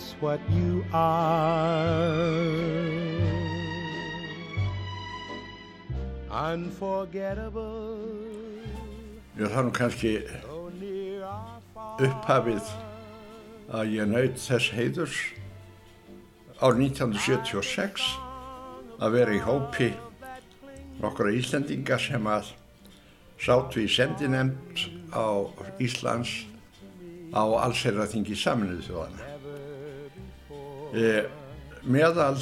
That's what you are. Unforgettable. Já, það er nú kannski upphafið að ég naut þess heiðurs árið 1976 að vera í hópi nokkra Íslendinga sem að sátu í sendinemnd á Íslands á allsherraþingi saminuðu þjóðana. E, meðal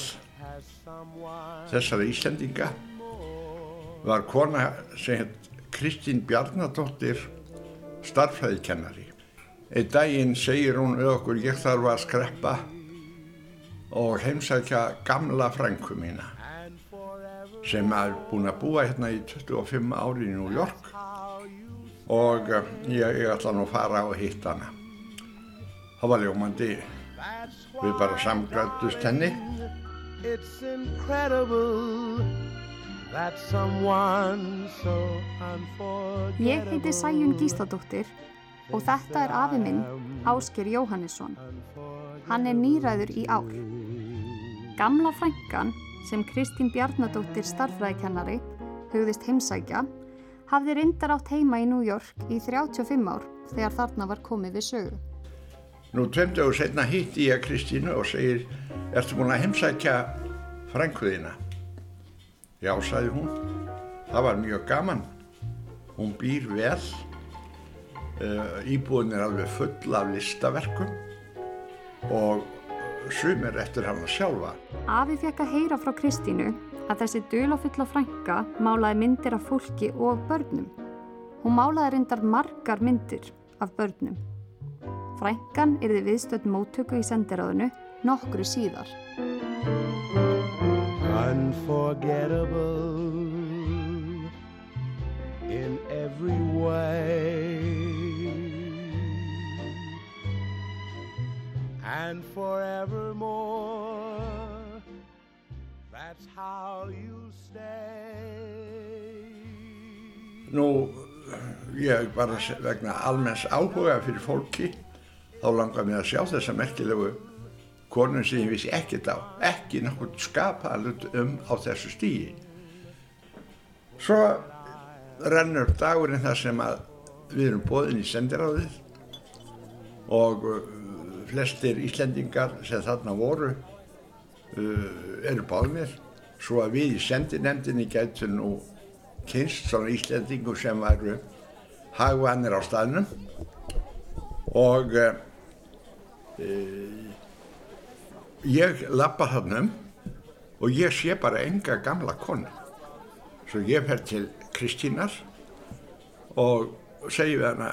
þessara Íslendinga var kona sem heit Kristín Bjarnadóttir starfræðikennari. Einn daginn segir hún við okkur ég þarf að skreppa og heimsækja gamla frænku mína sem er búin að búa hérna í 25 ári í New York og eh, ég, ég ætla nú að fara og hitta hana. Það var ljómandi, við bara samgrættust henni. It's incredible that someone so unforgettable. Ég heiti Sæjun Gísladóttir og þetta er afi minn, Ásker Jóhannesson. Hann er nýræður í ár. Gamla frænkan sem Kristín Bjarnadóttir starfræðikennari hugðist heimsækja hafði reyndar átt heima í New York í 35 ár þegar þarna var komið við sögu. Nú tveimtu og setna hitti ég Kristínu og segir, ertu búin að heimsækja frænkuðina? Já, sagði hún. Það var mjög gaman. Hún býr vel. Uh, íbúin er alveg full af listaverkum og sumir eftir hana sjálfa. Afi fekk að heyra frá Kristínu að þessi dulafulla frænka málaði myndir af fólki og börnum. Hún málaði reyndar margar myndir af börnum. Frænkan yrði viðstödd móttöku í sendiráðinu nokkru síðar. Unforgettable in every way. And forevermore, that's how you stay. Nú, ég bara se- vegna almenns áhuga fyrir fólki, þá langar mér að sjá þessa merkilegu konum sem ég vissi ekkert á, ekki nokkur skapalut um á þessu stígi. Svo rennur dagurinn þar sem að við erum bóðin í sendiráðið og uh, flestir Íslendingar sem þarna voru uh, eru báðmir svo að við í sendinemdini gætu nú kynst svona Íslendingu sem varu hagvannir á staðnum. Og uh, ég lappa þarna um og ég sé bara enga gamla konu. Svo ég fer til Kristínar og segi við hana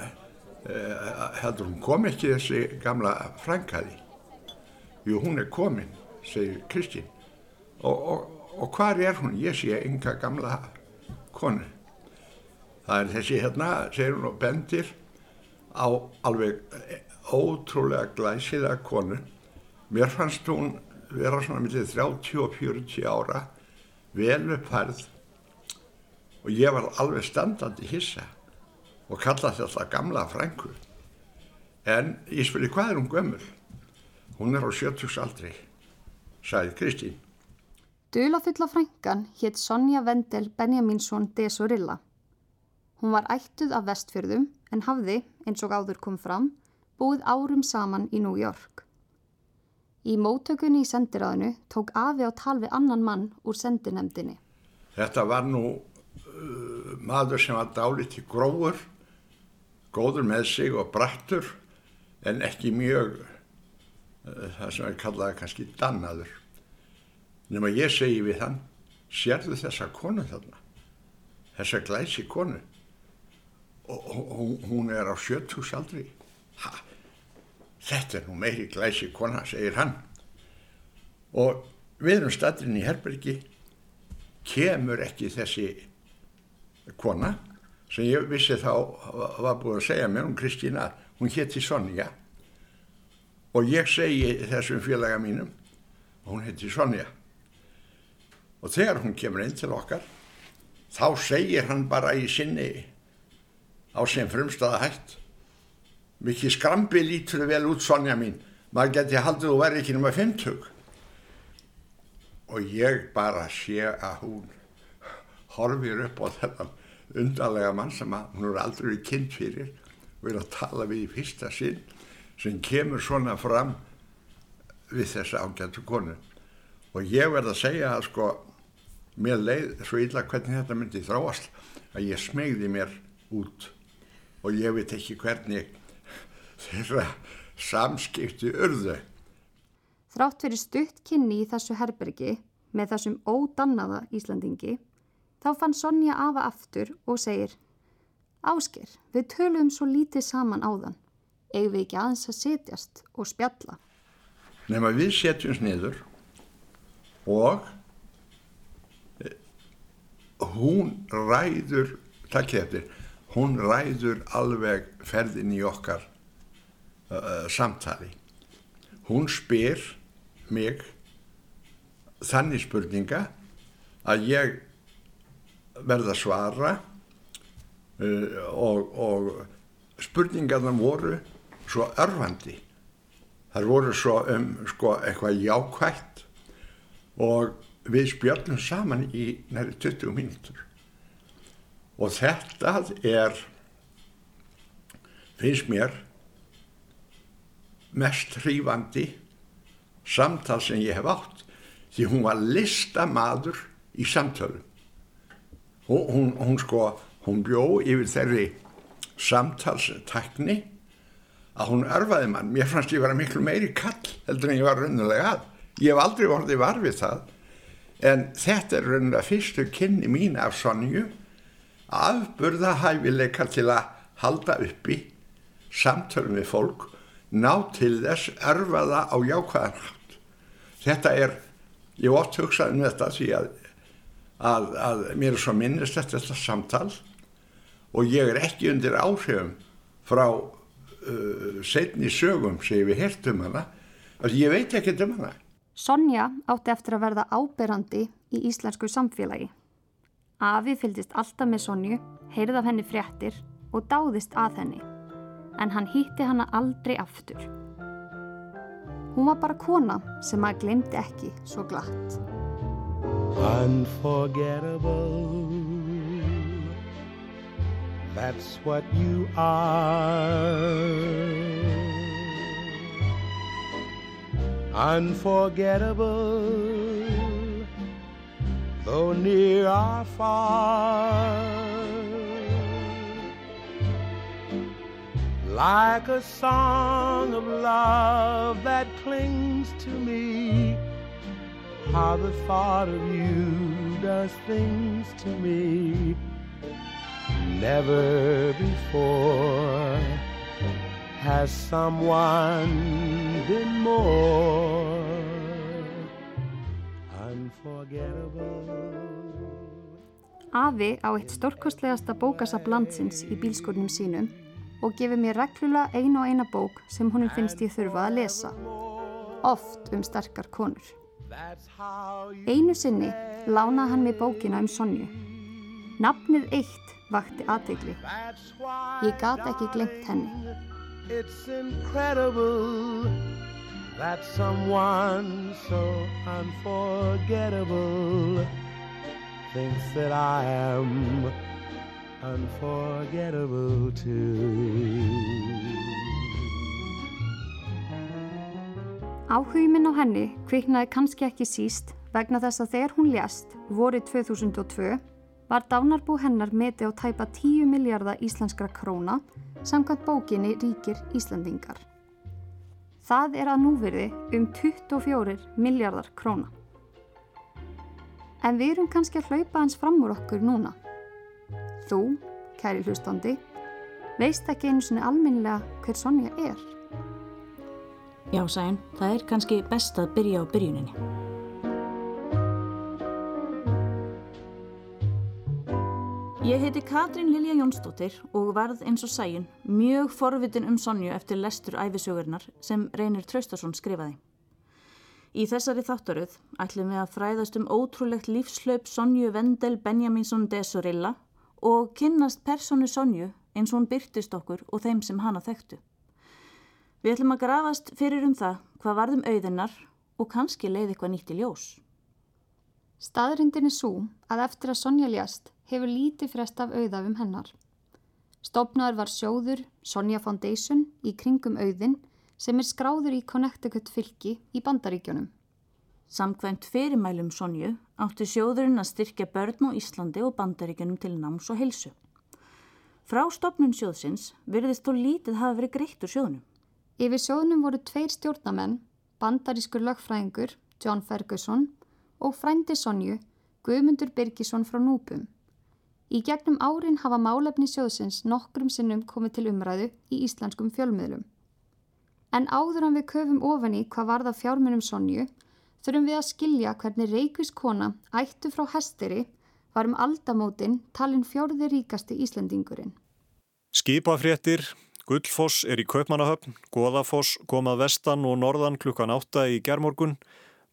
uh, heldur hún kom ekki þessi gamla frænkaði? Jú hún er komin segir Kristín. Og, og, og hvar er hún? Ég sé enga gamla konu. Það er þessi hérna segir hún og bendir á alveg ótrúlega glæsilega konu. Mér fannst hún vera svona millið 30 og 40 ára vel uppfærð og ég var alveg standandi hissa og kallaði þetta gamla frængu en ég spurði hvað er hún gömul? Hún er á 70 aldri sagði Kristín. Dulafulla frænkan hétt Sonja Vendel Benjaminsson de Sorilla. Hún var ættuð af vestfjörðum en hafði, eins og áður kom fram, búið árum saman í New York. Í móttökunni í sendiráðinu tók afi á tal við annan mann úr sendinemdini. Þetta var nú uh, maður sem var dálítið grófur, góður með sig og brattur, en ekki mjög uh, það sem er kallaði kannski dannaður. Nefn að ég segi við hann, sérðu þessa konu þarna, þessa glæsi konu, og og- hún er á 70 aldri. Þetta er nú meiri glæsi kona, segir hann. Og við erum staðurinn í Herbergi, kemur ekki þessi kona sem ég vissi þá var búin að segja mér um Kristína, hún hétti Sonja. Og ég segi þessum félaga mínum hún hétti Sonja. Og þegar hún kemur inn til okkar þá segir hann bara í sinni á sem frumstaða hætt mikið skrambi lítur vel út Sonja mín. Maður geti haldið og verið ekki nema 50 og ég bara sé að hún horfir upp á þennan undarlega mann sem hún er aldrei kynnt fyrir. Og er að tala við í fyrsta sinn sem kemur svona fram við þessa ágættu konu. Og ég verð að segja að sko mér leið svo illa hvernig þetta myndi þráast að ég smegði mér út. Og ég veit ekki hvernig þeirra samskipti urðu. Þrátt fyrir stutt kynni í þessu herbergi með þessum ódannaða Íslandingi þá fann Sonja afa aftur og segir Ásker, við töluðum svo lítið saman áðan. Eigum við ekki aðeins að setjast og spjalla? Nefn að við setjumst niður og eh, hún ræður, takk eftir, hún ræður alveg ferðin í okkar uh, samtali. Hún spyr mig þannig spurninga að ég verða svara uh, og, og spurningarna voru svo örfandi þar voru svo um sko eitthvað jákvægt og við spjöldum saman í næri 20 mínutur og þetta er finnst mér mest hrífandi samtal sem ég hef átt því hún var listamadur í samtölum. Hún, hún, hún sko hún bjó yfir þeirri samtalstekni að hún örfaði mann, mér fannst ég vera miklu meiri kall heldur en ég var raunulega að. Ég hef aldrei vorðið varfið það, en þetta er raunulega fyrstu kynni mín af Sonju, afburða hæfileika til að halda uppi samtölum við fólk, ná til þess örfaða á jákvæðan hátt. Þetta er, ég ótt hugsaði um þetta því að, að, að mér er svo minnist þetta, samtal og ég er ekki undir áhrifum frá uh, setni sögum sem við hertum hana að ég veit ekki um hana. Sonja átti eftir að verða áberandi í íslensku samfélagi. Afi fylgist alltaf með Sonju, heyrði af henni fréttir og dáðist að henni, en hann hýtti hana aldrei aftur. Hún var bara kona sem að glemdi ekki svo glatt. Unforgettable, though near or far. Like a song of love that clings to me. How the thought of you does things to me. Never before has someone been more unforgettable. Afi á eitt stórkostlegasta í bílskurnum sínum og gefur mér reglulega einu og eina bók sem honum finnst ég þurfa að lesa. Oft um sterkar konur. Einu sinni lánaði hann mér bókina um Sonju. Nafnið eitt vakti aðtegli. Ég gat ekki glemt henni. It's incredible that someone so unforgettable thinks that I am unforgettable too. Áhugin minn á henni kviknaði kannski ekki síst vegna þess að þegar hún lést vorið 2002 var dánarbú hennar meti á tæpa 10 miljardar íslenskra króna samkvæmt bókinni Ríkir Íslandingar. Það er að núverði um 24 miljardar króna. En við erum kannski að hlaupa hans fram úr okkur núna. Þú, kæri hlustandi, veist ekki einu sinni alminlega hver Sonja er. Já, sæn, það er kannski best að byrja á byrjuninni. Ég heiti Katrín Lilja Jónsdóttir og varð eins og sæjun mjög forvitin um Sonju eftir lestur æfisögurnar sem Reynir Traustason skrifaði. Í þessari þáttaröð ætlum við að fræðast um ótrúlegt lífslaup Sonju Vendel Benjaminsson de Sorilla og kynnast personu Sonju eins og hún byrtist okkur og þeim sem hana þekktu. Við ætlum að grafast fyrir um það hvað varðum auðinnar og kannski leiði eitthvað nýtt í ljós. Staðrindin er svo að eftir að Sonja ljast hefur lítið frest af auðafum hennar. Stopnaður var sjóður Sonja Foundation í kringum auðin sem er skráður í Connecticut fylki í bandaríkjónum. Samkvæmt fyrirmælum Sonju átti sjóðurinn að styrkja börn á Íslandi og bandaríkjónum til náms og heilsu. Frá stopnun sjóðsins verðist þó lítið hafa verið greitt úr sjóðunum. Yfir sjóðnum voru tveir stjórnamenn, bandarískur lögfræðingur, John Ferguson og frændi Sonju, Guðmundur Birgisson frá Núpum. Í gegnum árin hafa málefni sjóðsins nokkrum sinnum komið til umræðu í íslenskum fjölmiðlum. En áður en við köfum ofan í hvað varða fjármunum Sonju, þurfum við að skilja hvernig Reykjavíks kona ættu frá hesteri varum aldamótin talin fjörði ríkasti Íslandingurinn. Skipafréttir, Gullfoss er í Kaupmannahöfn, Goðafoss kom að vestan og norðan klukkan átta í gerðmorgun,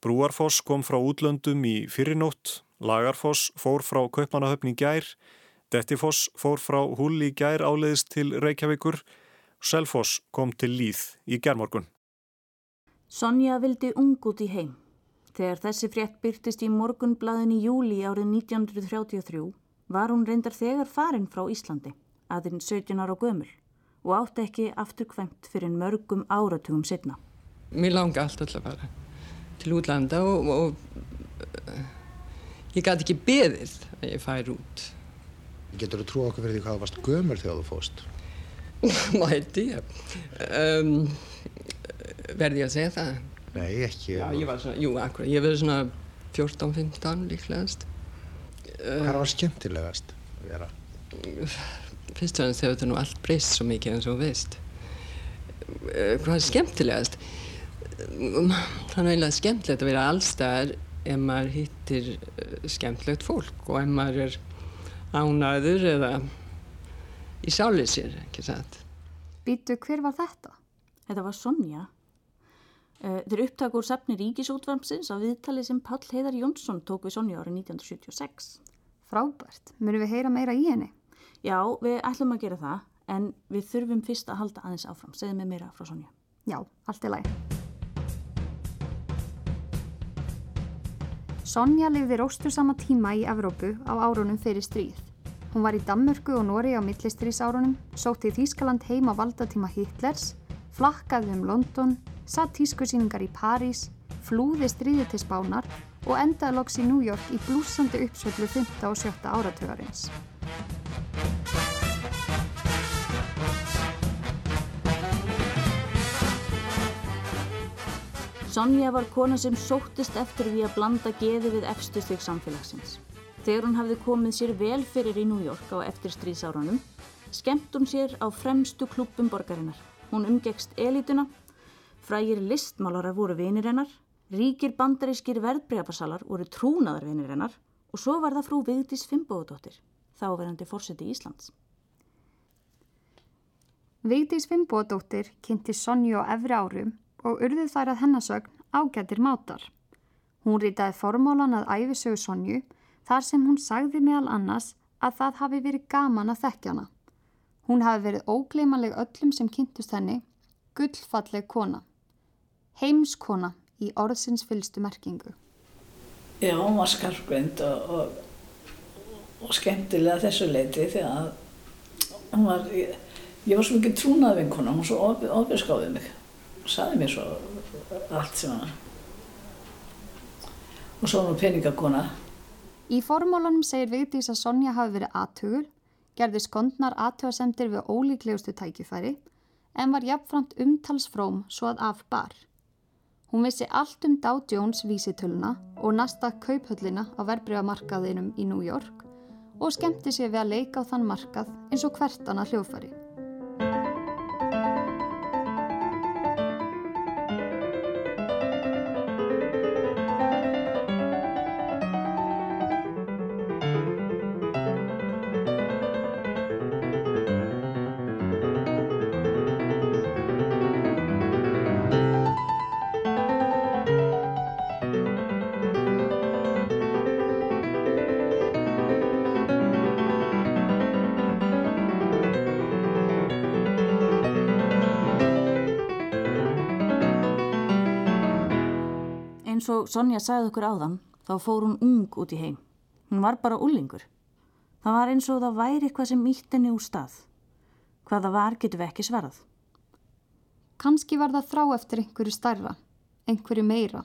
Brúarfoss kom frá útlöndum í fyrirnótt, Lagarfoss fór frá Kaupmannahöfn í gær, Dettifoss fór frá Hull í gær áleiðist til Reykjavíkur, Selfoss kom til Líð í gerðmorgun. Sonja vildi ung út í heim. Þegar þessi frétt byrtist í morgunblaðin í júli árið 1933 var hún reyndar þegar farin frá Íslandi, aðeins 17 ára gömul og átti ekki afturkvæmt fyrir mörgum áratugum setna. Mér langi alltaf til að fara til útlanda og, og uh, ég gæti ekki beðið að ég fær út. Getur þú trú okkur fyrir því hvað varst gömur þegar þú fóst? Mæti. Um, verði ég að segja það? Nei, ekki. Já, ég var svona, jú, akkurat, ég verði svona 14-15 líklegast. Hvað var skemmtilegast að vera? fyrst og ennast hefur þetta nú allt breyst svo mikið eins og veist eh, hvað er skemmtilegast það er eiginlega skemmtilegt að vera allstæðar ef maður hittir eh, skemmtilegt fólk og ef maður er ánaður eða í sálið sér, ekki satt Býtu, hver var þetta? Þetta var Sonja eh, Þeir upptak úr safni Ríkisútvarmsins á viðtali sem Pall Heiðar Jónsson tók við Sonja árið 1976 Frábært, mörgum við heyra meira í henni? Já, við ætlum að gera það, en við þurfum fyrst að halda aðeins áfram. Segð mér meira frá Sonja. Já, allt er læg. Sonja lifði róstur sama tíma í Evrópu á árunum fyrir stríð. Hún var í Danmörku og Nóri á millistrísárunum, sótti í Þýskaland heim á valdatíma Hitlers, flakkaði um London, satt tískusýningar í París, flúði stríði til Spánar og endaði loks í New York í blúsandi uppsvöldu 5. og 7. áratögarins. Sonja var kona sem sóttist eftir því að blanda geði við efstu stygg samfélagsins. Þegar hún hafði komið sér vel fyrir í New York á eftirstríðsárunum, skemmt hún sér á fremstu klúpum borgarinnar. Hún umgekst elituna, frægir listmálarar voru vinir hennar, ríkir bandarískir verðbregafarsalar voru trúnaðar vinir hennar og svo var það frú Vigdís Fimbóðadóttir, þáverandi fórseti Íslands. Vigdís Fimbóðadóttir kynnti Sonju á efri árum og urðið þær að hennasögn ágættir mátar. Hún ritaði formálan að æfisögu Sonju þar sem hún sagði meðal annars að það hafi verið gaman að þekkjana. Hún hafi verið ógleymanleg öllum sem kynntust henni, gullfalleg kona. Heimskona í orðsins fylstu merkingu. Já, hún var skarfgrind og, og, og skemmtilega þessu leiti því að hún var, ég, ég var svo mikið trúnað vinkona, hún svo ofiskáðið mig saði mér svo allt sem hann og svo var hún peningakona Í formólanum segir Vigdís að Sonja hafi verið aðtugul gerði skondnar aðtugasendir við ólíklegustu tækifæri en var jafnframt umtalsfróm svo að af bar. Hún vissi allt um Dow Jones vísitöluna og næsta kauphöllina á verbreyfamarkaðinum í New York og skemmti sér við að leika á þann markað eins og hvert annað hljófari. Sonja sagði okkur áðan, þá fór hún ung út í heim. Hún var bara úlingur. Það var eins og það væri eitthvað sem ítt henni úr stað. Hvað það var getur við ekki svarað. Kanski var það þrá eftir einhverju starra, einhverju meira.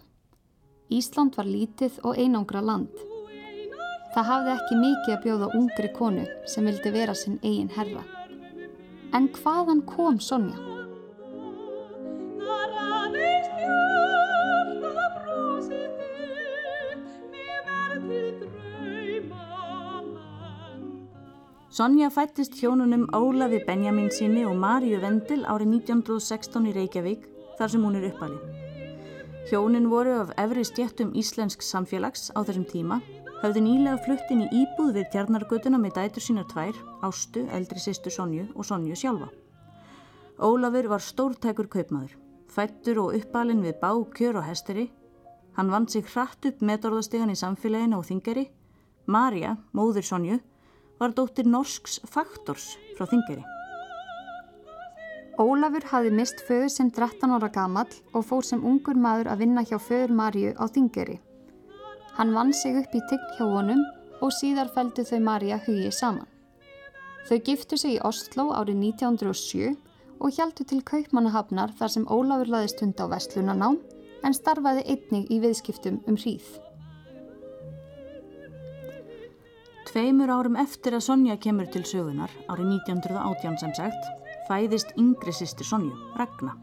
Ísland var lítið og einangra land. Það hafði ekki mikið að bjóða ungri konu sem vildi vera sinn eigin herra. En hvaðan kom Sonja? Sonja fættist hjónunum Ólafi Benjamin sinni og Maríu Vendel árið 1916 í Reykjavík þar sem hún er uppalinn. Hjónin voru af efri stjættum íslensk samfélags á þessum tíma, höfðu nýlega fluttin í íbúð við tjarnargötuna með dætur sínar tvær, Ástu, eldri sýstu Sonju og Sonju sjálfa. Ólafur var stórtækur kaupmaður, fættur og uppalinn við bá, kjör og hesteri. Hann vand sig hratt upp metorðastegan í samfélaginu og þingari. Marja, móður Sonju, var dóttir norsks faktors frá Þingeri. Ólafur hafi mist föður sem 13 ára gamall og fór sem ungur maður að vinna hjá föður Marju á Þingeri. Hann vann sig upp í tign hjá honum og síðar fældu þau Marja hugið saman. Þau giftu sig í Oslo árið 1907 og hjæltu til Kaupmannahafnar þar sem Ólafur laði stund á Vestlunanám en starfaði einnig í viðskiptum um hríð. Tveimur árum eftir að Sonja kemur til sögunar, árið 1918 sem sagt, fæðist yngri sýstir Sonju, Ragnar.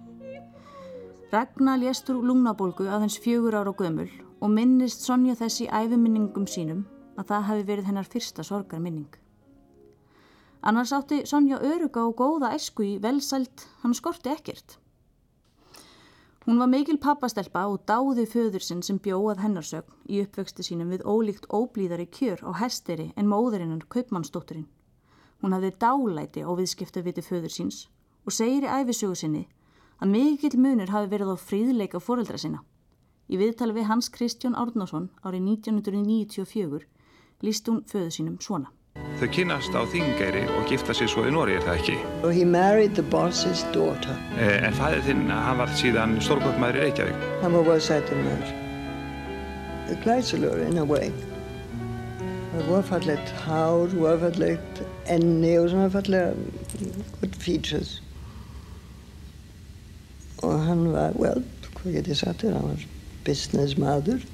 Ragnar léstur lungnabólgu aðeins fjögur ára gömul og minnist Sonja þessi æfiminningum sínum að það hafi verið hennar fyrsta sorgarminning. Annars átti Sonja öruga og góða esku í velsælt, hann skorti ekkert. Hún var mikil pappastelpa og dáði föður sinn sem bjóðað hennarsögn í uppvexti sínum við ólíkt óblíðari kjör á hesteri en móðurinnar kaupmannsdótturinn. Hún hafði dálæti á viðskiptaviti föður síns og segir í æfisögu sinni að mikill munur hafi verið á fríðleika foreldra sinna. Í viðtali við Hans Kristján Árnason árið 1994 líst hún föðu sínum svona. Þau kynast á Þingeyri og gifta sér svo í Nóri, er það ekki? So he married the boss's daughter. Eh, en fæðið þinn, hann var síðan stórkvöldmaður í Reykjavík. Hann var sætumur. Glæsilur in a way. Það var fallegt hár, var fallegt enni og svona fallega good features. Og hann var, well, hvað get ég sagt þér, hann var business maður.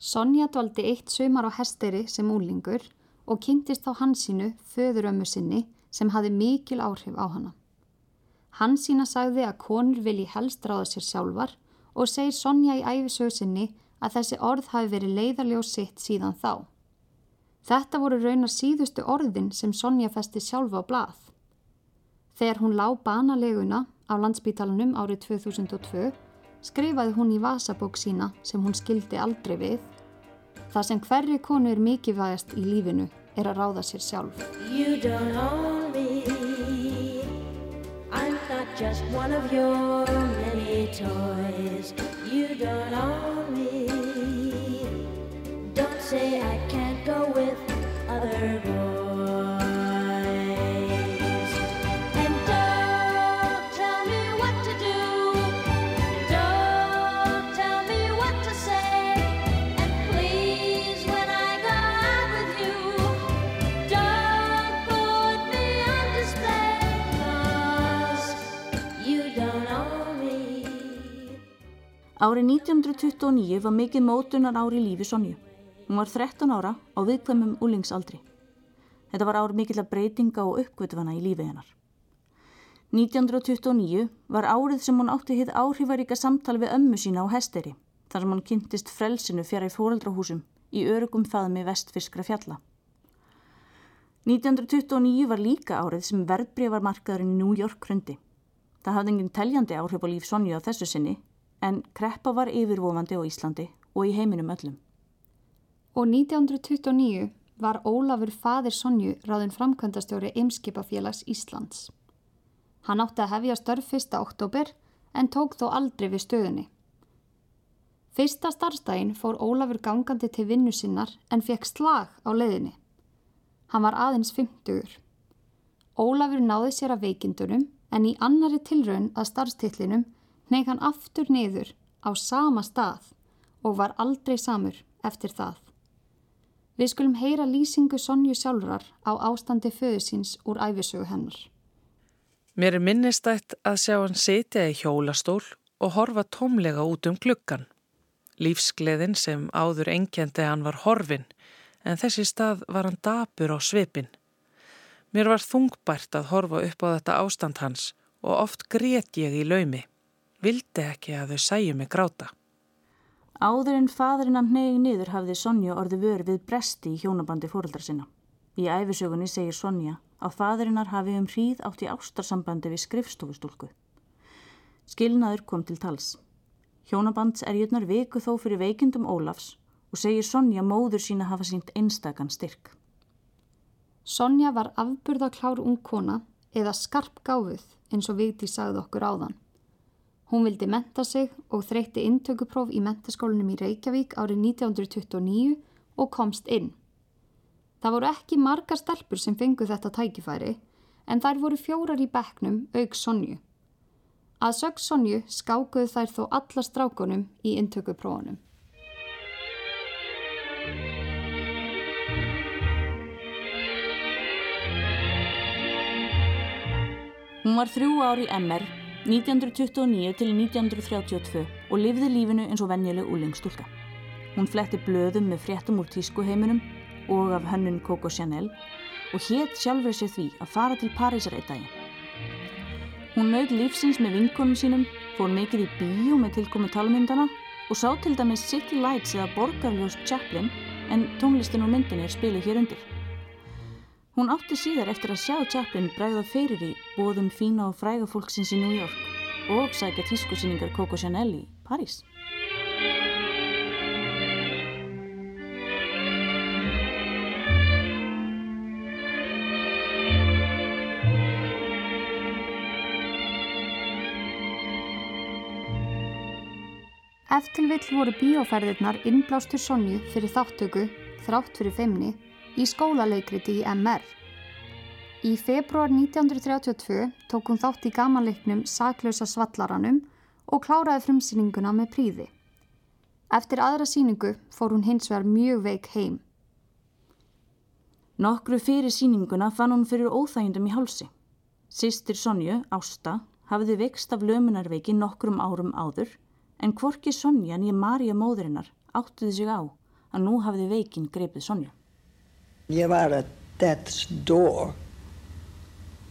Sonja dvaldi eitt sömar á hesteri sem úlingur og kynntist þá hansínu, föðurömmu sinni, sem hafi mikil áhrif á hana. Hansína sagði að konur vilji helst ráða sér sjálfar og segir Sonja í æfisögu sinni að þessi orð hafi verið leiðarljós sitt síðan þá. Þetta voru raunar síðustu orðin sem Sonja festi sjálfa á blað. Þegar hún lá banaleguna á landsbítalunum árið 2002 skrifaði hún í vasabók sína sem hún skildi aldrei við Það sem hverju konu er mikilvægast í lífinu er að ráða sér sjálf. You don't own me. I'm not just one of your many toys. You don't own me. Don't say I can't go with other boys Árið 1929 var mikið mótunar ári í lífi Sonju. Hún var 13 ára á viðkvæmum úlingsaldri. Þetta var árið mikill að breytinga og uppgötufana í lífi hennar. 1929 var árið sem hún átti hitt áhrifaríka samtal við ömmu sína á hesteri, þar sem hann kynntist frelsinu fjara í fóreldrahúsum í örugum faðmi vestfiskra fjalla. 1929 var líka árið sem verðbrífarmarkaðurinn í New York hrundi. Það hafði enginn teljandi áhrif á líf Sonju á þessu sinni en kreppa var yfirvofandi á Íslandi og í heiminum öllum. Og 1929 var Ólafur fadir Sonju ráðin framkvæmdastjóri Eimskipafélags Íslands. Hann átti að hefja störf 1. oktober en tók þó aldrei við stöðunni. Fyrsta starfstægin fór Ólafur gangandi til vinnu sinnar en fekk slag á leiðinni. Hann var aðeins 50. Ólafur náði sér að veikindunum en í annari tilraun að starfstillinum neyk hann aftur niður á sama stað og var aldrei samur eftir það. Við skulum heyra lýsingu Sonju sjálfrar á ástandi föðusins úr æfisögu hennar. Mér er minnistætt að sjá hann setja í hjólastól og horfa tómlega út um gluggan. Lífsgleðin sem áður engjandi hann var horfin, en þessi stað var hann dapur á svipin. Mér var þungbært að horfa upp á þetta ástand hans og oft grét ég í laumi. Vildi ekki að þau sæju mig gráta. Áður en fadurinn að negi niður hafði Sonja orði vörð við bresti í hjónabandi fóröldar sinna. Í æfisögunni segir Sonja að fadurinn hafi um hríð átt í ástarsambandi við skrifstofustúlku. Skilnaður kom til tals. Hjónabandserjurnar viku þó fyrir veikindum Ólafs og segir Sonja móður sína hafa sínt einstakann styrk. Sonja var afburðaklár ung kona eða skarp gáfuð eins og Vigti sagði okkur áðan. Hún vildi menta sig og þreytti intökupróf í mentaskólinum í Reykjavík árið 1929 og komst inn. Það voru ekki margar stelpur sem fengu þetta tækifæri en þær voru fjórar í bekknum auk Sonju. Að sög Sonju skákuðu þær þó alla strákunum í intökuprófunum. Hún var þrjú ár í MR 1929 til 1932 og lifði lífinu eins og venjuleg úlengstúlka. Hún fletti blöðum með fréttum úr tískuheiminum og af hönnun Coco Chanel og hétt sjálfur sér því að fara til Parísar eitt dagi. Hún naut lífsins með vinkonum sínum, fór mikið í bíu með tilkomi talmyndana og sá til dæmis City Lights eða Borgarljós Chaplin en tónlistin og myndin er spiluð hér undir. Hún átti síðar eftir að sjá Chaplin bregða fyrir í bóðum fína og fræga fólksins í New York og sækja tískusýningar Coco Chanel í París. Eftir vill voru bíóferðirnar innblástur Sonju fyrir þáttöku, þrátt fyrir feimni, í skólaleikriti í MR. Í februar 1932 tók hún þátt í gamanleiknum Saklausa svallaranum og kláraði frumsýninguna með príði. Eftir aðra síningu fór hún hins vegar mjög veik heim. Nokkru fyrir síninguna fann hún fyrir óþægindum í hálsi. Sistir Sonju, Ásta, hafiði vext af lömunarveiki nokkrum árum áður en kvorki Sonja nýja Marja móðurinnar áttuði sig á að nú hafiði veikin greipið Sonju. Ég var að death's door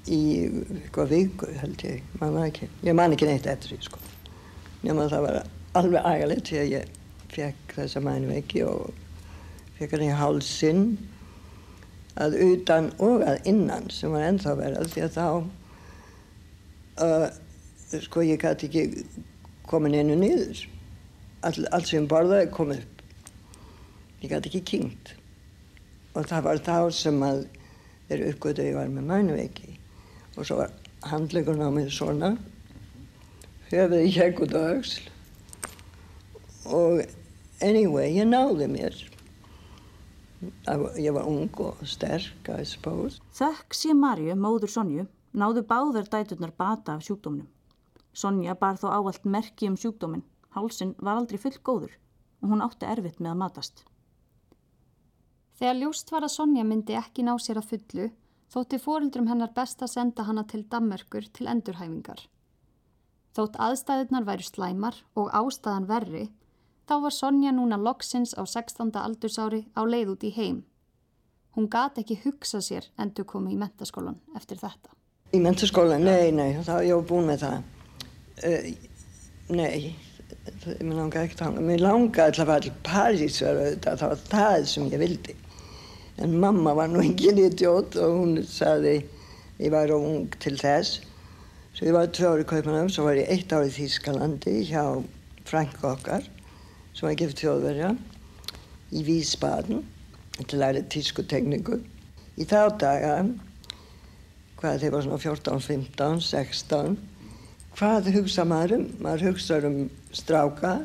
í eitthvað viku held ég, man ekki. Ég man ekki neitt eftir því sko. Nefnum að það var alveg agalegt því að ég fekk þessa mænveiki og fekk hann í hálsinn að utan og að innan sem var ennþá verið því að þá uh, sko ég gæti ekki komin inn og niður. All, allt sem borðaði kom upp. Ég gæti ekki kynnt og það var þá sem að þeir uppgötu að ég var með mænuveiki og svo var handlegurinn á mig svona höfuði hjekk út á auksl og anyway, ég náði mér. Ég var ung og sterk I suppose. Þakk sé Marju, móður Sonju náðu báðar dæturnar bata af sjúkdóminum Sonja bar þó áallt merki um sjúkdómin hálsin var aldrei full góður og hún átti erfitt með að matast Þegar ljóst var að Sonja myndi ekki ná sér að fullu, þótti fórildrum hennar best að senda hana til Dammerkur til endurhæfingar. Þótt aðstæðunar væri slæmar og ástæðan verri, þá var Sonja núna loksins á 16. aldursári á leið út í heim. Hún gati ekki hugsa sér endur komi í mentaskólan eftir þetta. Í mentaskólan? Nei, nei, þá ég var búin með það. Uh, nei, mér langaði ekki að, mér langaði að fara til París verið þetta, það var það sem ég vildi en mamma var nú engin idiot og hún saði ég var á ung til þess. Svo ég var tvö ári í Kaupanöfn svo var ég eitt ári í Þýskalandi hjá Frank okkar sem var gift þjóðverja í Vísbaden til að læra tísku tekníku í þá daga hvað þeir var svona 14, 15, 16 hvað hugsa maður um? maður hugsa um stráka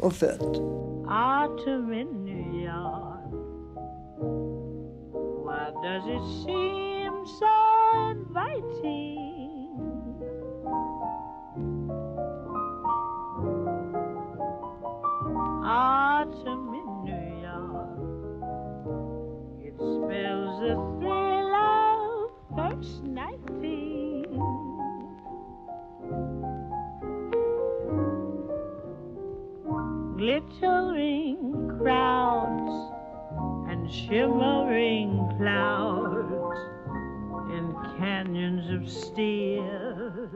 og fött Autumn in Does it seem so inviting? Ah, autumn in New York. It spells the thrill of first nighting. Glittering crowds shimmering clouds and canyons of steel.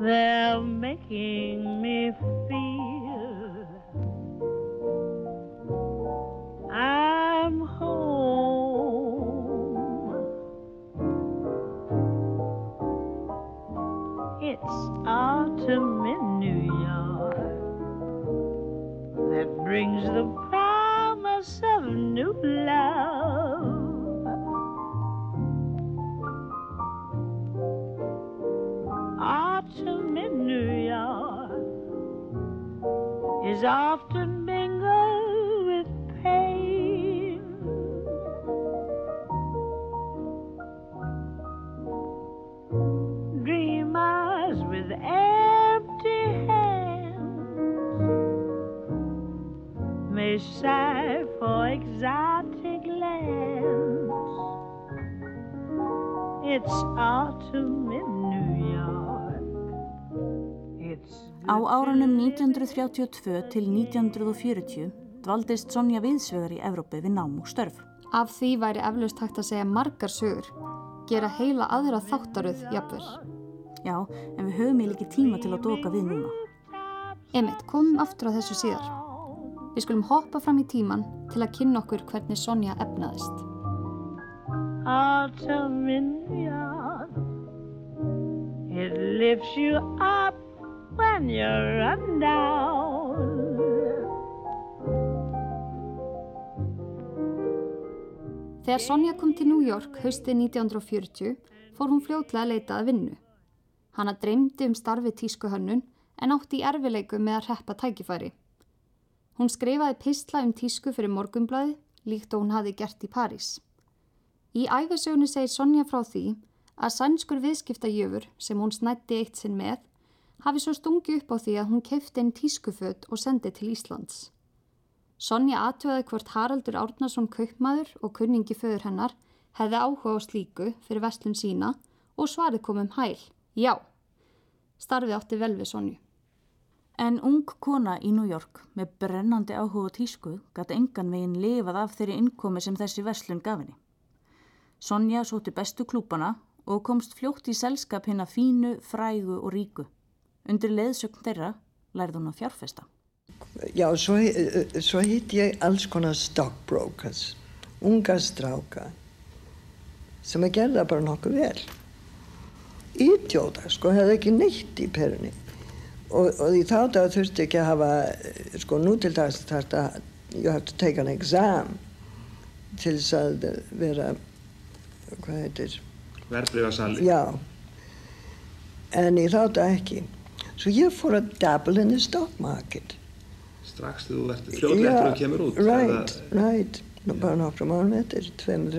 They're making me Á árunum 1932 til 1940 dvaldist Sonja viðsvegar í Evrópi við nám og störf. Af því væri eflaust hægt að segja margar sögur, gera heila aðra þáttaröð jafnvel. Já, en við höfum í líki tíma til að doka við núna. Emitt, komum aftur á þessu síðar. Við skulum hoppa fram í tíman til að kynna okkur hvernig Sonja efnaðist. In New York. It lifts you up when you're run down. Þegar Sonja kom til New York haustið 1940 fór hún fljótlega að leita að vinnu. Hanna dreymdi um starfi tískuhönnun en átti í erfileiku með að reppa tækifæri. Hún skrifaði pistla um tísku fyrir morgumblaði líkt og hún hafi gert í París. Í æfisögnu segir Sonja frá því að sænskur viðskiptajöfur sem hún snætti eitt sinn með hafi svo stungi upp á því að hún kefti einn tískuföt og sendi til Íslands. Sonja atvöði hvort Haraldur Árnason kaupmaður og kunningi föður hennar hefði áhuga á slíku fyrir vestlun sína og svarið kom um hæl, já. Starfið átti vel við Sonju. En ung kona í New York með brennandi áhuga tísku gæti engan veginn lifað af þeirri innkomi sem þessi verslun gaf henni. Sonja sóti bestu klúpana og komst fljótt í selskap hinn að fínu, frægu og ríku. Undir leðsögn þeirra lærði hún að fjárfesta. Já, svo, svo hitt ég alls konar stockbrokers, unga stráka, sem að gerða bara nokkuð vel. Ítjóta, sko, hefði ekki neitt í perunni. Og, og í þá dag þurfti ekki að hafa, sko, nú til dags þarf þetta, you have to take an exam til þess að vera, hvað heitir? Verbreyfasali. Já, en í þá dag ekki. Svo ég fór að dabble in the stock market. Strax þegar þú ert fljóðlega eftir að þú kemur út. Right, right. Nú bara nokkru mánum eftir, tveimur,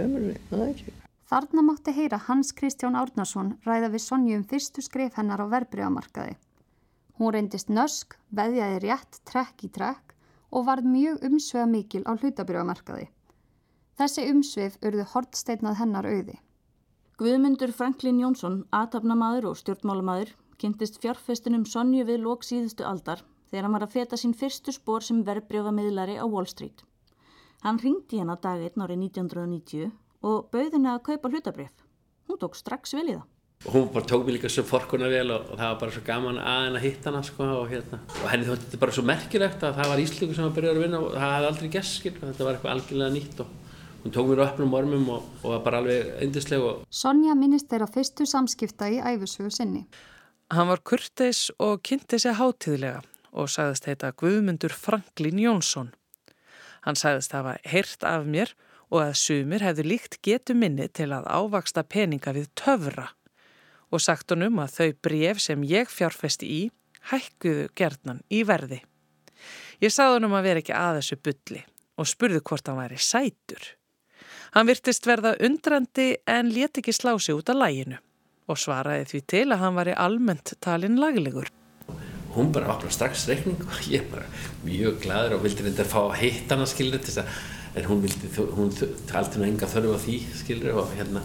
ekki. Þarna mátti heyra Hans Kristján Árnason ræða við Sonju um fyrstu skrif hennar á verbreyfamarkaði. Hún reyndist nösk, veðjaði rétt, trekk í trekk og varð mjög umsvega mikil á hlutabrjámarkaði. Þessi umsvið urðu hortsteinnað hennar auði. Guðmundur Franklin Jónsson, atafnamaður og stjórnmálamaður, kynntist fjárfestunum Sonju við lók síðustu aldar þegar hann var að feta sín fyrstu spór sem verbreyfamiðlari á Wall Street. Hann ringdi henn á dag 1 árið 1990 og bauði henni að kaupa hlutabreyf. Hún tók strax vel í það. Hún bara tók mér líka svo forkuna vel og, og það var bara svo gaman að henn að hitta hana sko og hérna. Og henni þótti þetta bara svo merkilegt að það var Íslíku sem var byrjað að vinna og það hefði aldrei gæst skil. Þetta var eitthvað algjörlega nýtt og hún tók mér öppnum ormum og, og var bara alveg eindisleg. Og... Sonja minnist þeirra fyrstu samskipta í æfisögu sinni. Hann var kurteis og kynnti sig hátíðlega og sagðist heita Guðmundur Franklin Jónsson. Hann sagðist hafa heyrt af mér og að sumir hefði líkt getu minni til að ávaksta peninga við töfra og sagt honum að þau bref sem ég fjárfesti í hækkuðu gerðnan í verði. Ég sagði honum að vera ekki að þessu bulli og spurði hvort hann væri sætur. Hann virtist verða undrandi en let ekki slási út af læginu og svaraði því til að hann væri almennt talin laglegur. hún bara opna strax reikning og ég bara mjög gladur og vildi reynda að fá að hitta hana skilur þess að en hún vildi, hún taldi nú enga þörfu á því skilur og hérna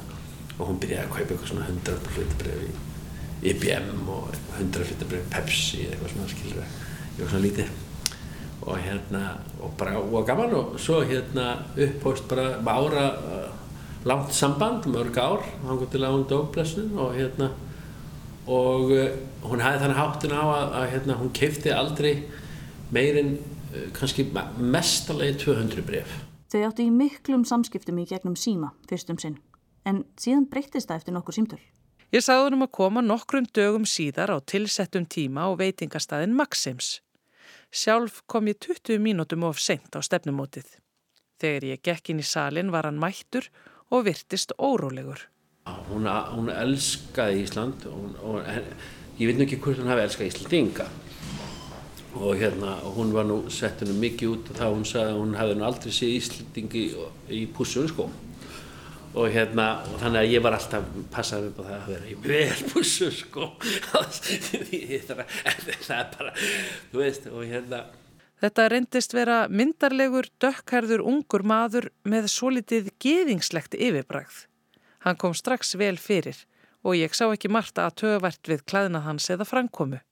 og hún byrjaði að kaupa eitthvað svona 100 hlutabröf í IBM og 100 hlutabröf Pepsi eitthvað svona skilur eitthvað svona lítið og hérna og bara og gaman og svo hérna upphóst bara ára uh, langt samband, mörg ár hann til að hún dóblessun og hérna og uh, hún hafði þannig háttin á að, að hérna, hún keipti aldrei meirinn uh, kannski mestalegi 200 bref Þau áttu í miklum samskiptum í gegnum síma fyrstum sinn en síðan breyttist það eftir nokkur símtöl. Ég sagði hann um að koma nokkrum dögum síðar á tilsettum tíma á veitingastæðin Maxims. Sjálf kom ég 20 mínútum of sent á stefnumótið. Þegar ég gekk inn í salin var hann mættur og virtist órólegur. Hún, hún elskaði Ísland og, og ég veit nú ekki hvort hún hafi elskað Íslandinga og hérna hún var nú sett hennu mikið út og þá hún sagði að hún hefði nú aldrei séð Íslandingi í, í pussun sko og hérna og þannig að ég var alltaf passaði upp á það að vera í vel pussu sko það er bara þú veist og hérna Þetta reyndist vera myndarlegur, dökkhærður, ungur maður með svo litið geðingslegt yfirbræð. Hann kom strax vel fyrir og ég sá ekki margt að töfvært við klæðna hans eða framkomu.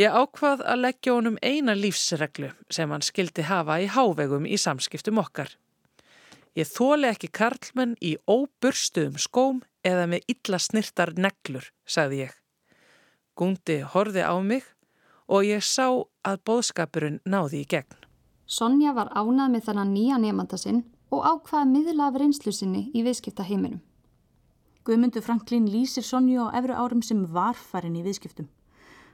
Ég ákvað að leggja honum eina lífsreglu sem hann skildi hafa í hávegum í samskiptum okkar. Ég þóli ekki karlmenn í óburstuðum skóm eða með illa snirtar neglur, sagði ég. Gundi horfi á mig og ég sá að bóðskapurinn náði í gegn. Sonja var ánað með þannan nýja nefnda sinn og ákvaða miðla af reynslu sinni í viðskipta heiminum. Guðmundur Franklín lýsir Sonju á efru árum sem varfærin í viðskiptum.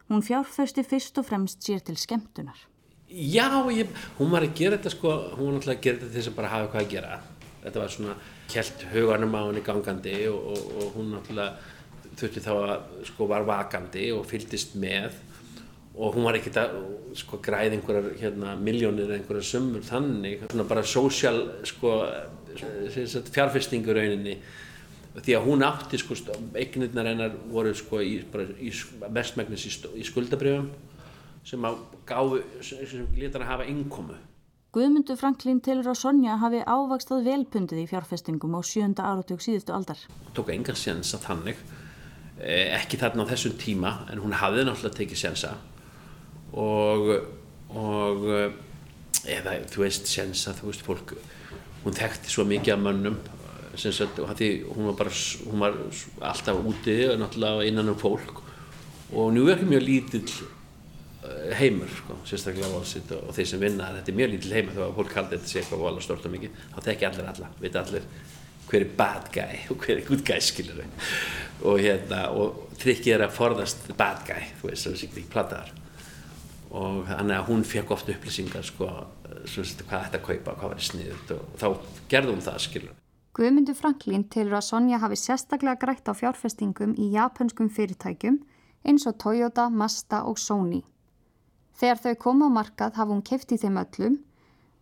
Hún fjárfæsti fyrst og fremst sér til skemmtunar. Já, ég, hún var að gera þetta sko, hún var náttúrulega að gera þetta til þess að bara hafa hvað að gera. Þetta var svona kjelt huganum á henni gangandi og, og, og hún náttúrulega þurfti þá að sko var vakandi og fyldist með. Og hún var ekkert að sko græði einhverjar hérna miljónir eða einhverjar sömmur þannig. Svona bara sósjál sko fjárfestingur rauninni. Því að hún átti sko eignirnar hennar voru sko í, í mestmægnis í, í skuldabrjöfum sem að gáðu sem leta hann að hafa innkomu. Guðmundur Franklín tilur á Sonja hafi ávakstað velpundið í fjárfestingum á sjönda áratug síðustu aldar. Tók engar sénsa þannig ekki þarna á þessum tíma en hún hafði náttúrulega tekið sénsa og, og eða þú veist sensa, þú veist fólk hún þekkti svo mikið af mönnum sagt, því hún var bara hún var alltaf úti náttúrulega innan um fólk. Og nú er ekki mjög lítill heimur sko, sérstaklega Wallsitt og, og þeir sem vinna þetta er mjög lítill heimur þá að fólk haldi þetta sé eitthvað vola stort og mikið þá þekki allir alla, veit allir hver er bad guy og hver er good guy skilur og hérna og trikkið er að forðast bad guy þú veist, það er siktigt ekki plattaðar og þannig að hún fekk ofta upplýsingar sko, svona, hvað þetta kaupa, hvað var sniðut og þá gerði hún það skilur. Guðmundur Franklín tilur að Sonja hafi sérstaklega grætt á fjárfestingum í japanskum fyrirtækjum eins og Toyota, Mazda og Sony. Þegar þau koma á markað hafa hún kefti þeim öllum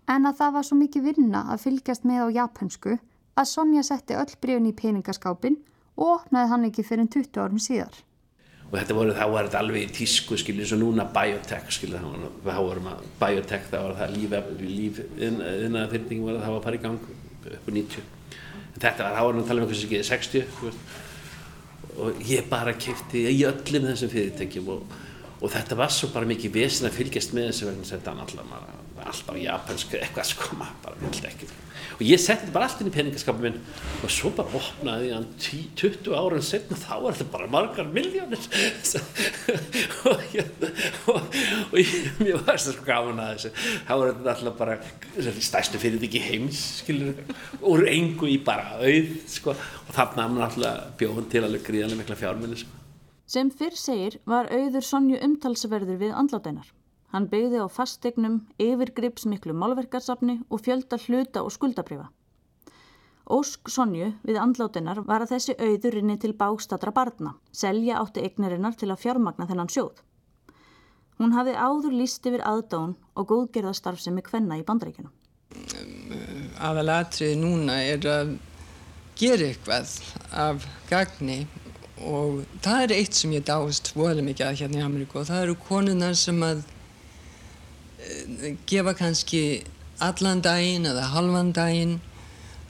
en að það var svo mikið vinna að fylgjast með á japansku að Sonja setti öll breyfni í peningaskápin og opnaði hann ekki fyrir 20 árum síðar. Og þetta voru, þá var þetta alveg í tísku skiljið, eins og núna biotech skiljið, þá vorum að biotech, þá var það líf, líf var að það að fara í gang upp á 90 en þetta var, þá var hann að tala um eitthvað sem ekki 60 og ég bara kefti í öllum þessum fyrirtækjum og, og þetta var svo bara mikið vesin að fylgjast með þessu vegna þetta alltaf, alltaf japansku eitthvað sko, maður bara vildi ekki og ég setti þetta bara allt inn í peningaskapin minn og svo bara opnaði hann 20 ára en setna þá var þetta bara margar miljónir og, og, og ég, mér var svo gaman að þessu. Þá var þetta alltaf bara stærstu fyrirtæki heims skilur, úr engu í bara auð sko, og þarna hann alltaf bjóðan til alveg gríðanlega mikla fjárminni sko. Sem fyrr segir var auður Sonju umtalsverður við andláteinar Hann byggði á fastegnum, yfirgripsmiklu málverkarsafni og fjölda hluta og skuldabrifa. Ósk Sonju við andlátinnar var að þessi auður rinni til bástatra barna, selja átti eignarinnar til að fjármagna þennan sjóð. Hún hafði áður líst yfir aðdán og góðgerðastarf sem er hvenna í bandaríkjunum. Aðalatrið núna er að gera eitthvað af gagni og það er eitt sem ég dást voðalega mikið að hérna í Ameríku og það eru konunar sem að uh, gefa kannski allan daginn eða halvan daginn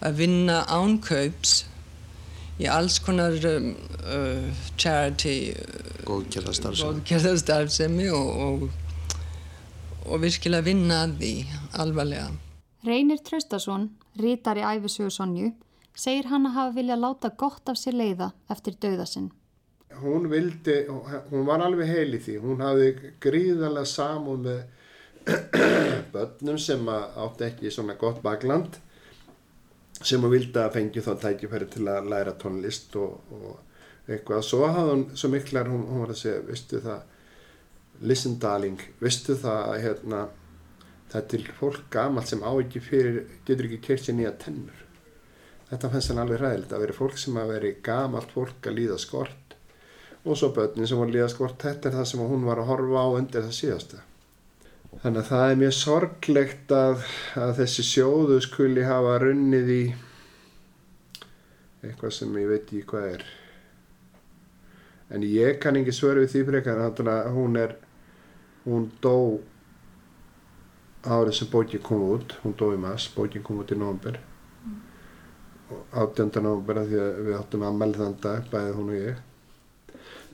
að vinna ánkaups í alls konar um, uh, charity góðgerðarstarfsemi og, og, og virkilega vinna að því alvarlega. Reynir Traustason, rítar í æfisögu Sonju, segir hann að hafa viljað láta gott af sér leiða eftir dauðasinn. Hún vildi, hún var alveg heil í því, hún hafði gríðarlega samúð með börnum sem átti ekki svona gott bakland sem hún vildi að fengi þá tækifæri til að læra tónlist og, og eitthvað. Svo hafði hún svo miklar, hún, hún var að segja, vistu það, listen darling, vistu það að hérna, það er til fólk gamalt sem á ekki fyrir, getur ekki keirt sér nýja tennur. Þetta fannst hann alveg ræðilegt að veri fólk sem að veri gamalt fólk að líða skort og svo börnin sem voru að líða skort, þetta er það sem hún var að horfa á undir það síðasta. Þannig að það er mjög sorglegt að, að þessi sjóðu skuli hafa runnið í eitthvað sem ég veit ekki hvað er. En ég kann ekki svöru við því frekar, að hún er, hún dó árið sem bókin kom út, hún dó í mass, bókin kom út í nógumber. 18. nógumber að því að við áttum að melda þann dag, bæðið hún og ég.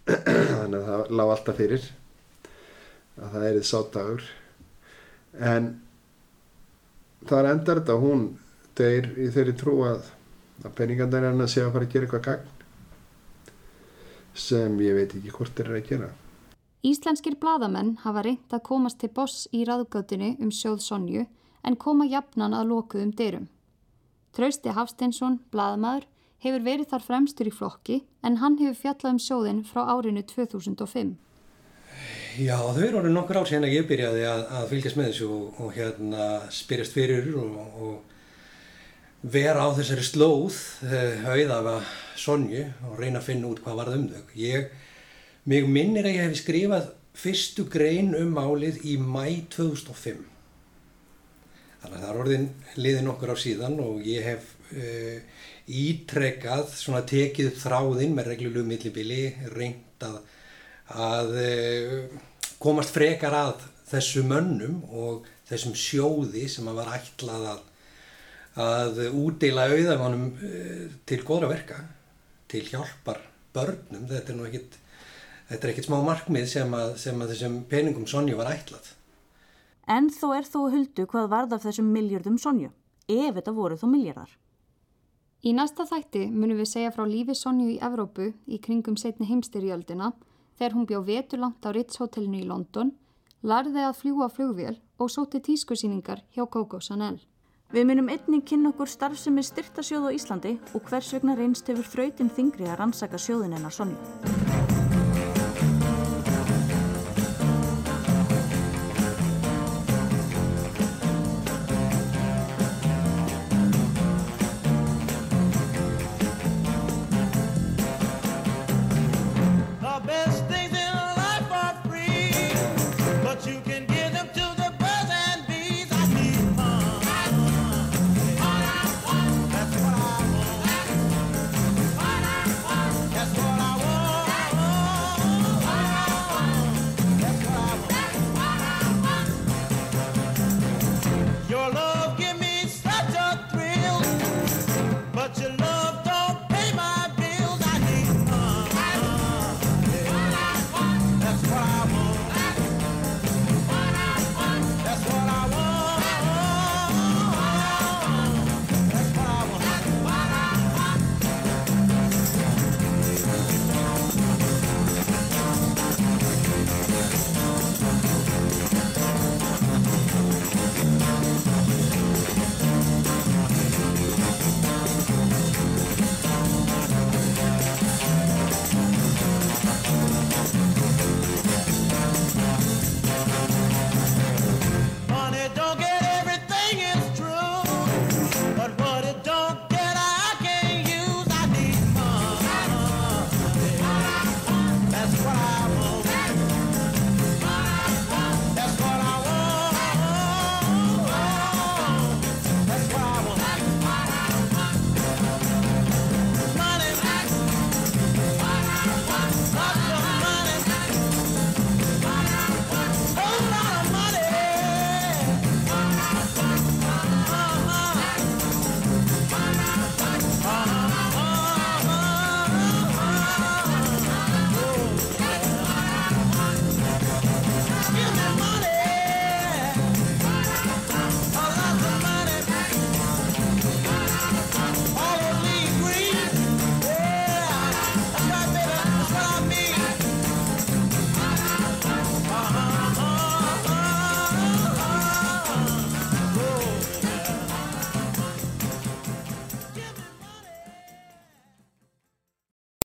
Þannig að það lág alltaf fyrir að það erið sáttagur en þar endar þetta hún deyr í þeirri trú að að peningandar er hann að segja að fara að gera eitthvað gagn sem ég veit ekki hvort þeir eru að gera Íslenskir bladamenn hafa reynt að komast til boss í raðgötinu um sjóð Sonju en koma jafnan að lokuðum dyrum. Trausti Hafsteinsson, bladamaður, hefur verið þar fremstur í flokki en hann hefur fjallað um sjóðin frá árinu 2005. Já, þau eru orðið nokkur ár sen að ég byrjaði að, að fylgjast með þessu og, og hérna spyrjast fyrir og, og vera á þessari slóð auðafa Sonju og reyna að finna út hvað varð um þau. Ég, mig minnir að ég hef skrifað fyrstu grein um málið í mæ 2005. Þannig að það er orðin liðin okkur á síðan og ég hef uh, ítrekkað, svona tekið þráðinn með reglulegu millibili, reynd að að komast frekar að þessu mönnum og þessum sjóði sem að var ætlað að, að útdeila auðafanum til góðra verka, til hjálpar börnum. Þetta er nú ekkit, þetta er ekkit smá markmið sem að, sem að þessum peningum Sonju var ætlað. En þó er þó huldu hvað varð af þessum miljardum Sonju, ef þetta voru þó miljardar. Í næsta þætti munum við segja frá lífi Sonju í Evrópu í kringum setni heimstyrjöldina þegar hún bjá veturlangt á Ritz hotellinu í London, larði að fljúa flugvél og sóti tískusýningar hjá Coco Chanel. Við munum einnig kynna okkur starfsemi styrtasjóð á Íslandi og hvers vegna reynst hefur þrautin þingri að rannsaka sjóðin hennar Sonju.